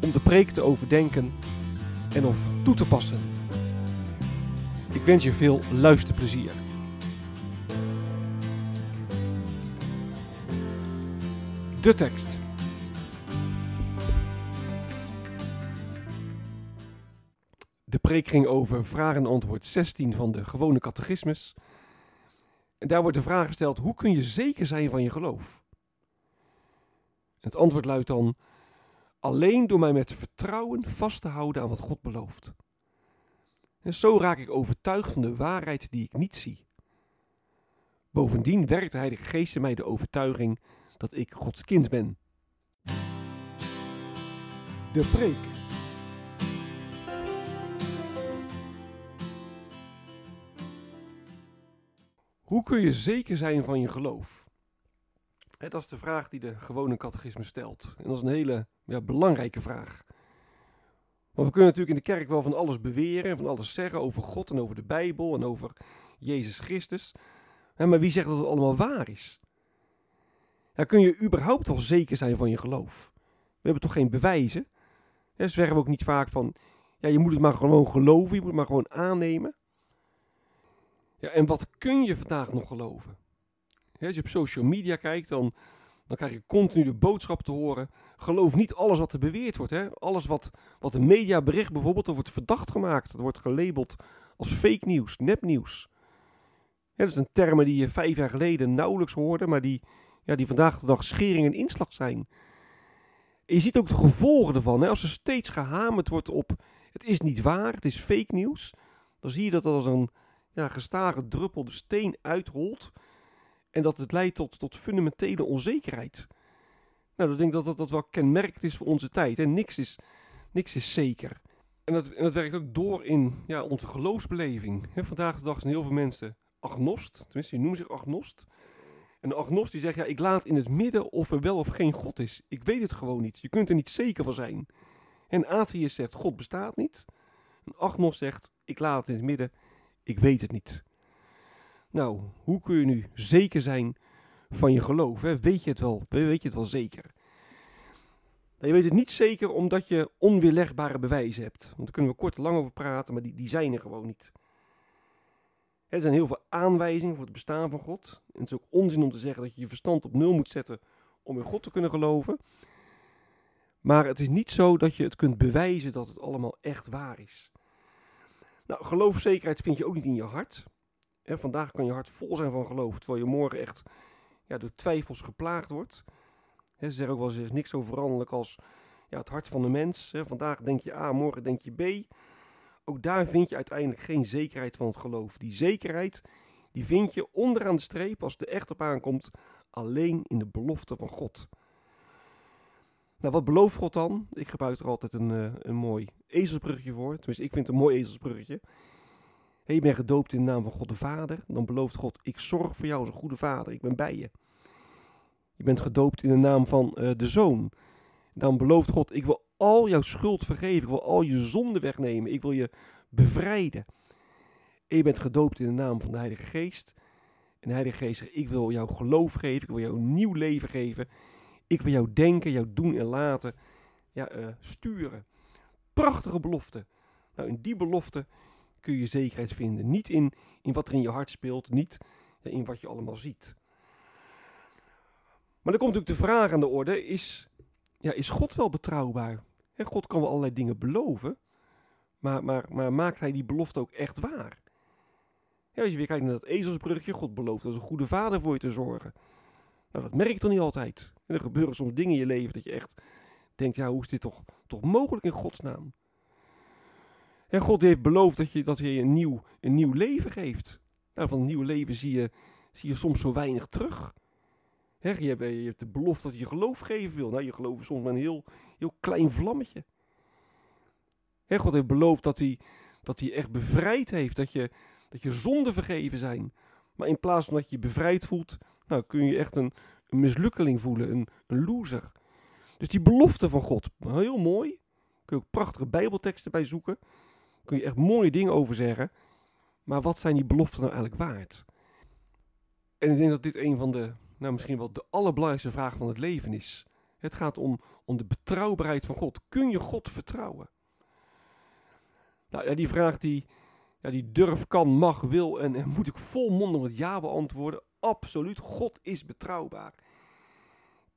om de preek te overdenken en of toe te passen. Ik wens je veel luisterplezier. De tekst. De preek ging over vraag en antwoord 16 van de gewone catechismus. En daar wordt de vraag gesteld: hoe kun je zeker zijn van je geloof? Het antwoord luidt dan: alleen door mij met vertrouwen vast te houden aan wat God belooft. En zo raak ik overtuigd van de waarheid die ik niet zie. Bovendien werkt de Geest in mij de overtuiging dat ik Gods kind ben. De preek. Hoe kun je zeker zijn van je geloof? Dat is de vraag die de gewone catechisme stelt. En dat is een hele ja, belangrijke vraag. Want we kunnen natuurlijk in de kerk wel van alles beweren, van alles zeggen over God en over de Bijbel en over Jezus Christus. Maar wie zegt dat het allemaal waar is? Kun je überhaupt wel zeker zijn van je geloof? We hebben toch geen bewijzen? Zeggen we ook niet vaak van, ja, je moet het maar gewoon geloven, je moet het maar gewoon aannemen. Ja, en wat kun je vandaag nog geloven? Als je op social media kijkt, dan, dan krijg je continu de boodschap te horen. Geloof niet alles wat er beweerd wordt. Hè? Alles wat, wat de media bericht bijvoorbeeld, dat wordt verdacht gemaakt. Dat wordt gelabeld als fake nieuws, nepnieuws. Dat zijn termen die je vijf jaar geleden nauwelijks hoorde, maar die, ja, die vandaag de dag schering en inslag zijn. Je ziet ook de gevolgen ervan. Hè? Als er steeds gehamerd wordt op het is niet waar, het is fake nieuws, dan zie je dat als een ja, gestage druppel de steen uitrolt. En dat het leidt tot, tot fundamentele onzekerheid. Nou, ik denk dat, dat dat wel kenmerkt is voor onze tijd. En niks is, niks is zeker. En dat, en dat werkt ook door in ja, onze geloofsbeleving. Vandaag de dag zijn heel veel mensen agnost. Tenminste, die noemen zich agnost. En de agnost die zegt, ja, ik laat in het midden of er wel of geen God is. Ik weet het gewoon niet. Je kunt er niet zeker van zijn. En atheïst zegt, God bestaat niet. Een agnost zegt, ik laat het in het midden. Ik weet het niet. Nou, hoe kun je nu zeker zijn van je geloof? Hè? Weet je het wel? Weet je het wel zeker? Nou, je weet het niet zeker omdat je onweerlegbare bewijzen hebt. Want daar kunnen we kort lang over praten, maar die, die zijn er gewoon niet. Er zijn heel veel aanwijzingen voor het bestaan van God. En het is ook onzin om te zeggen dat je je verstand op nul moet zetten om in God te kunnen geloven. Maar het is niet zo dat je het kunt bewijzen dat het allemaal echt waar is. Nou, geloofzekerheid vind je ook niet in je hart. Vandaag kan je hart vol zijn van geloof, terwijl je morgen echt ja, door twijfels geplaagd wordt. ze zeggen ook wel eens, niks zo veranderlijk als ja, het hart van de mens. vandaag denk je A, morgen denk je B. Ook daar vind je uiteindelijk geen zekerheid van het geloof. Die zekerheid, die vind je onderaan de streep, als het er echt op aankomt, alleen in de belofte van God. Nou, wat belooft God dan? Ik gebruik er altijd een, uh, een mooi ezelsbruggetje voor. Tenminste, ik vind het een mooi ezelsbruggetje. Je bent gedoopt in de naam van God de Vader. Dan belooft God, ik zorg voor jou als een goede vader. Ik ben bij je. Je bent gedoopt in de naam van uh, de Zoon. Dan belooft God, ik wil al jouw schuld vergeven. Ik wil al je zonde wegnemen. Ik wil je bevrijden. En je bent gedoopt in de naam van de Heilige Geest. En de Heilige Geest zegt, ik wil jou geloof geven. Ik wil jou een nieuw leven geven. Ik wil jou denken, jou doen en laten ja, uh, sturen. Prachtige belofte. Nou, in die belofte kun je zekerheid vinden. Niet in, in wat er in je hart speelt, niet ja, in wat je allemaal ziet. Maar dan komt natuurlijk de vraag aan de orde: is, ja, is God wel betrouwbaar? God kan wel allerlei dingen beloven, maar, maar, maar maakt hij die belofte ook echt waar? Als je weer kijkt naar dat ezelsbrugje, God belooft als een goede vader voor je te zorgen. Nou, dat merk je toch niet altijd. Er gebeuren soms dingen in je leven dat je echt denkt, ja, hoe is dit toch, toch mogelijk in Gods naam? En God heeft beloofd dat, je, dat hij je een nieuw, een nieuw leven geeft. Nou, van een nieuw leven zie je, zie je soms zo weinig terug. je, hebt, je hebt de belofte dat je geloof geven wil. Nou, je geloof is soms maar een heel, heel klein vlammetje. God heeft beloofd dat hij, dat hij echt bevrijd heeft. Dat je, dat je zonden vergeven zijn. Maar in plaats van dat je je bevrijd voelt, nou, kun je echt een, een mislukkeling voelen, een, een loser. Dus die belofte van God, heel mooi. Kun je ook prachtige bijbelteksten bij zoeken. Kun je echt mooie dingen over zeggen. Maar wat zijn die beloften nou eigenlijk waard? En ik denk dat dit een van de, nou misschien wel de allerbelangrijkste vragen van het leven is. Het gaat om, om de betrouwbaarheid van God. Kun je God vertrouwen? Nou ja, die vraag die, ja, die durf, kan, mag, wil en, en moet ik volmondig met ja beantwoorden. Absoluut, God is betrouwbaar.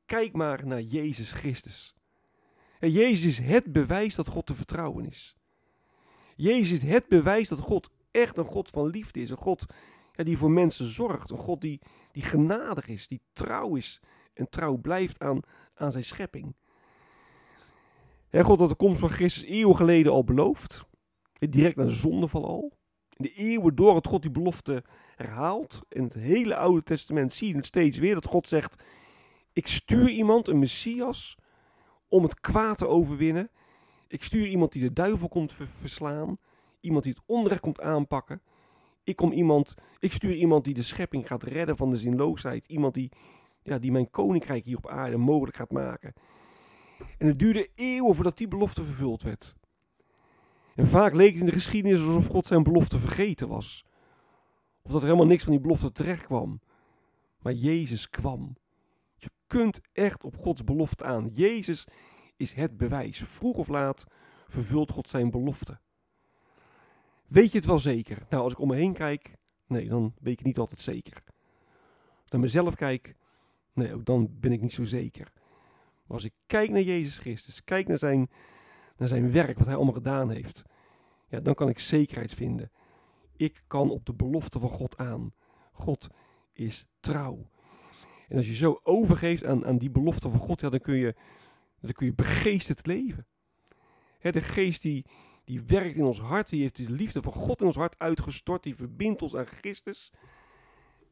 Kijk maar naar Jezus Christus. En Jezus is het bewijs dat God te vertrouwen is. Jezus is het bewijs dat God echt een God van liefde is. Een God ja, die voor mensen zorgt. Een God die, die genadig is, die trouw is en trouw blijft aan, aan zijn schepping. God had de komst van Christus eeuwen geleden al beloofd. Direct na de zondeval al. In de eeuwen door het God die belofte herhaalt. In het hele Oude Testament zie je het steeds weer dat God zegt: Ik stuur iemand, een messias, om het kwaad te overwinnen. Ik stuur iemand die de duivel komt verslaan. Iemand die het onrecht komt aanpakken. Ik, kom iemand, ik stuur iemand die de schepping gaat redden van de zinloosheid. Iemand die, ja, die mijn koninkrijk hier op aarde mogelijk gaat maken. En het duurde eeuwen voordat die belofte vervuld werd. En vaak leek het in de geschiedenis alsof God zijn belofte vergeten was. Of dat er helemaal niks van die belofte terecht kwam. Maar Jezus kwam. Je kunt echt op Gods belofte aan. Jezus is het bewijs. Vroeg of laat vervult God zijn belofte. Weet je het wel zeker? Nou, als ik om me heen kijk, nee, dan weet ik niet altijd zeker. Als ik naar mezelf kijk, nee, ook dan ben ik niet zo zeker. Maar als ik kijk naar Jezus Christus, kijk naar zijn, naar zijn werk, wat hij allemaal gedaan heeft, ja, dan kan ik zekerheid vinden. Ik kan op de belofte van God aan. God is trouw. En als je zo overgeeft aan, aan die belofte van God, ja, dan kun je, dan kun je begeesterd leven. de geest die, die werkt in ons hart, die heeft de liefde van God in ons hart uitgestort, die verbindt ons aan Christus.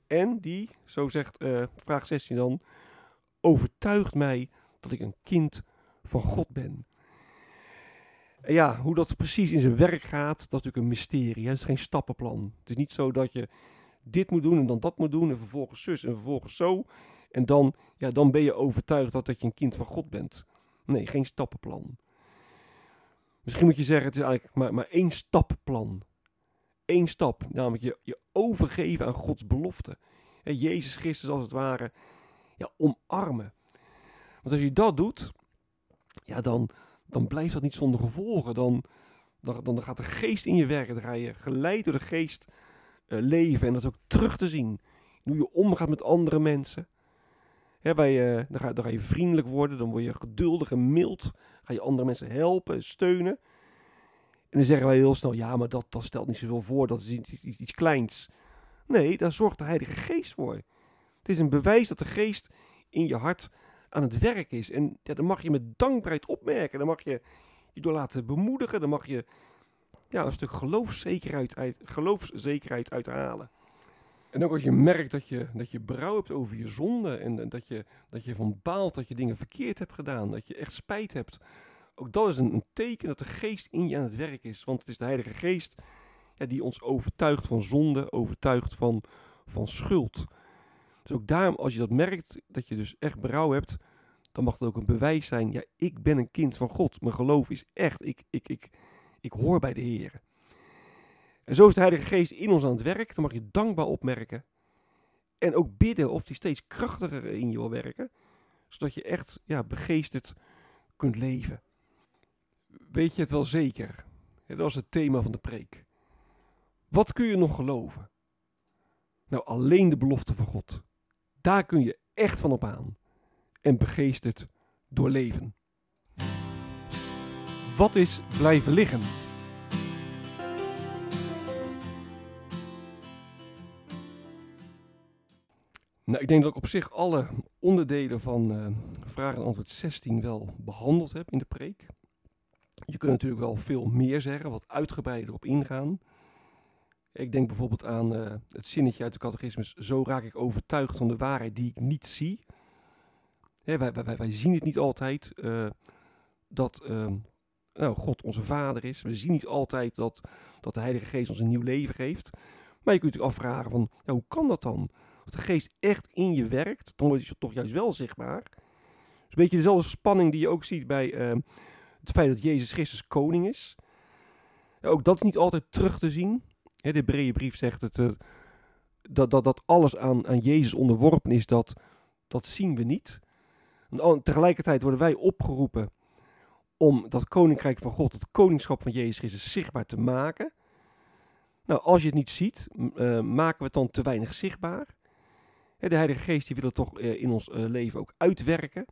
En die, zo zegt uh, vraag 16 dan, overtuigt mij dat ik een kind van God ben. En ja, hoe dat precies in zijn werk gaat, dat is natuurlijk een mysterie. Het is geen stappenplan. Het is niet zo dat je dit moet doen en dan dat moet doen en vervolgens zus en vervolgens zo. En dan, ja, dan ben je overtuigd dat, dat je een kind van God bent. Nee, geen stappenplan. Misschien moet je zeggen, het is eigenlijk maar, maar één stapplan. Eén stap, namelijk je, je overgeven aan Gods belofte. En Jezus Christus als het ware ja, omarmen. Want als je dat doet, ja, dan, dan blijft dat niet zonder gevolgen. Dan, dan, dan gaat de geest in je werken. Dan ga je geleid door de geest uh, leven. En dat is ook terug te zien. Hoe je omgaat met andere mensen. Hè, bij, uh, dan, ga, dan ga je vriendelijk worden. Dan word je geduldig en mild. Ga je andere mensen helpen, steunen. En dan zeggen wij heel snel, ja, maar dat, dat stelt niet zoveel voor, dat is iets, iets, kleins. Nee, daar zorgt de Heilige Geest voor. Het is een bewijs dat de Geest in je hart aan het werk is. En ja, dan mag je met dankbaarheid opmerken. Dan mag je je door laten bemoedigen. Dan mag je ja, een stuk geloofszekerheid uit, geloofszekerheid uithalen. En ook als je merkt dat je, dat je berouw hebt over je zonde en dat je, dat je van baalt dat je dingen verkeerd hebt gedaan, dat je echt spijt hebt. Ook dat is een, teken dat de geest in je aan het werk is. Want het is de Heilige Geest ja, die ons overtuigt van zonde, overtuigt van, van schuld. Dus ook daarom, als je dat merkt, dat je dus echt berouw hebt, dan mag het ook een bewijs zijn. Ja, ik ben een kind van God. Mijn geloof is echt. Ik, ik, ik, ik hoor bij de Heer. En zo is de Heilige Geest in ons aan het werk. Dan mag je dankbaar opmerken. En ook bidden of die steeds krachtiger in je wil werken. Zodat je echt ja, begeesterd kunt leven. Weet je het wel zeker? dat was het thema van de preek. Wat kun je nog geloven? Nou, alleen de belofte van God. Daar kun je echt van op aan. En begeesterd doorleven. wat is blijven liggen? Nou, ik denk dat ik op zich alle onderdelen van uh, vraag en antwoord 16 wel behandeld heb in de preek. Je kunt natuurlijk wel veel meer zeggen, wat uitgebreider op ingaan. Ik denk bijvoorbeeld aan uh, het zinnetje uit de catechismus: Zo raak ik overtuigd van de waarheid die ik niet zie. Hè, wij, wij, wij, zien het niet altijd uh, dat uh, nou, God onze Vader is. We zien niet altijd dat, dat de Heilige Geest ons een nieuw leven geeft. Maar je kunt je afvragen: van, ja, hoe kan dat dan? De Geest echt in je werkt, dan wordt je toch juist wel zichtbaar. Het is een beetje dezelfde spanning die je ook ziet bij het feit dat Jezus Christus koning is. Ook dat is niet altijd terug te zien. de Hebreeënbrief zegt het, uh, dat, dat, dat alles aan, aan Jezus onderworpen is, dat, dat zien we niet. En tegelijkertijd worden wij opgeroepen om dat koninkrijk van God, het koningschap van Jezus Christus, zichtbaar te maken. Nou, als je het niet ziet, uh, maken we het dan te weinig zichtbaar. De Heilige Geest die wil het toch uh, in ons leven ook uitwerken.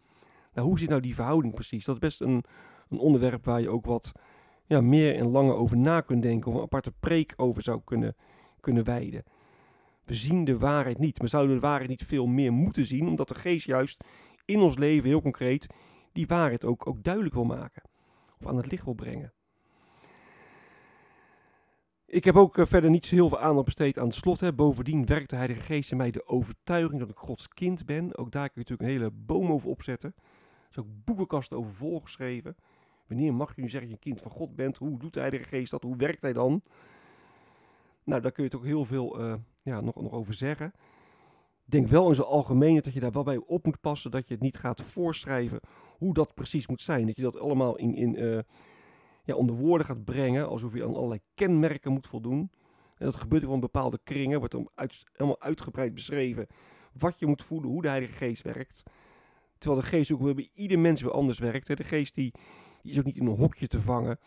Nou, hoe zit nou die verhouding precies? Dat is best een, een onderwerp waar je ook wat ja, meer en langer over na kunt denken. Of een aparte preek over zou kunnen, kunnen wijden. We zien de waarheid niet. Maar zouden de waarheid niet veel meer moeten zien? Omdat de geest juist in ons leven heel concreet die waarheid ook, ook duidelijk wil maken. Of aan het licht wil brengen. Ik heb ook uh, verder niet zo heel veel aandacht besteed aan het slot. Hè. Bovendien werkt de Geest in mij de overtuiging dat ik Gods kind ben. Ook daar kun je natuurlijk een hele boom over opzetten. Er is ook boekenkasten over volgeschreven. Wanneer mag je nu zeggen dat je een kind van God bent? Hoe doet de Heilige Geest dat? Hoe werkt hij dan? Nou, daar kun je toch heel veel uh, ja, nog, nog over zeggen. Ik denk wel in zijn algemeen dat je daar wel bij op moet passen. Dat je het niet gaat voorschrijven hoe dat precies moet zijn. Dat je dat allemaal in, in, uh, ja, onder woorden gaat brengen. Alsof je aan allerlei kenmerken moet voldoen. En dat gebeurt in bepaalde kringen. Wordt dan helemaal uitgebreid beschreven wat je moet voelen, hoe de Heilige Geest werkt. Terwijl de geest ook bij ieder mens weer anders werkt. De geest die, die is ook niet in een hokje te vangen.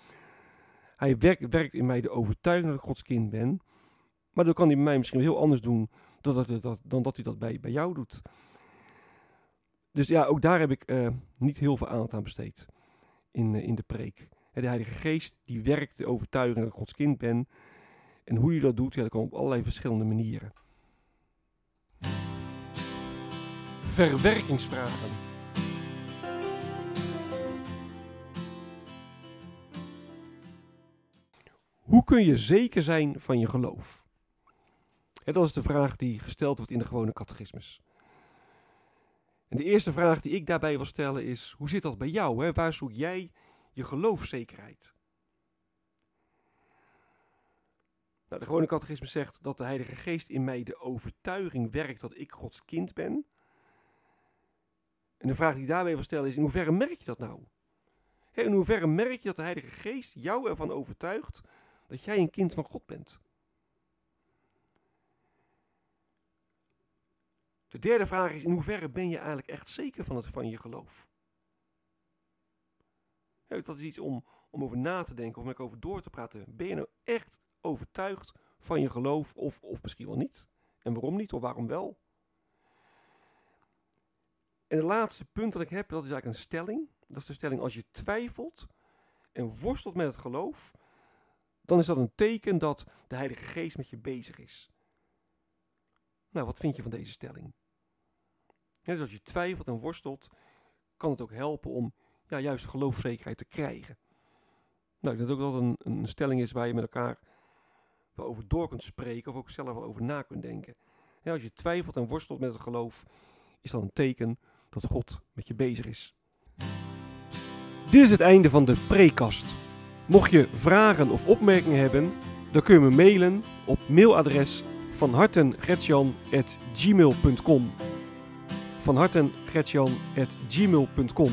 Hij werkt, werkt in mij de overtuiging dat ik Gods kind ben. Maar dan kan hij mij misschien heel anders doen dan dat, dat, dan dat hij dat bij, bij jou doet. Dus ja, ook daar heb ik uh, niet heel veel aandacht aan besteed in, uh, in de preek. De Heilige Geest die werkt de overtuiging dat ik Gods kind ben. En hoe hij dat doet, ja, dat kan op allerlei verschillende manieren. Verwerkingsvragen. Hoe kun je zeker zijn van je geloof? Dat is de vraag die gesteld wordt in de gewone catechismus. En de eerste vraag die ik daarbij wil stellen is: hoe zit dat bij jou? Hè? Waar zoek jij je geloofzekerheid? Nou, de gewone catechismus zegt dat de Heilige Geest in mij de overtuiging werkt dat ik Gods kind ben. En de vraag die ik daarbij wil stellen is: in hoeverre merk je dat nou? In hoeverre merk je dat de Heilige Geest jou ervan overtuigt dat jij een kind van God bent? De derde vraag is: in hoeverre ben je eigenlijk echt zeker van, het, van je geloof? Dat is iets om, om over na te denken of met over door te praten. Ben je nou echt overtuigd van je geloof of, of misschien wel niet? En waarom niet of waarom wel? En het laatste punt dat ik heb, dat is eigenlijk een stelling. Dat is de stelling als je twijfelt en worstelt met het geloof, dan is dat een teken dat de Heilige Geest met je bezig is. Nou, wat vind je van deze stelling? Ja, dus als je twijfelt en worstelt, kan het ook helpen om ja, juist geloofzekerheid te krijgen. Nou, ik denk ook dat dat een, een stelling is waar je met elkaar over door kunt spreken of ook zelf over na kunt denken. Als je twijfelt en worstelt met het geloof, is dat een teken dat God met je bezig is. Dit is het einde van de prekast. Mocht je vragen of opmerkingen hebben, dan kun je me mailen op mailadres van hartengretjan.gmail.com van hartengretjan.gmail.com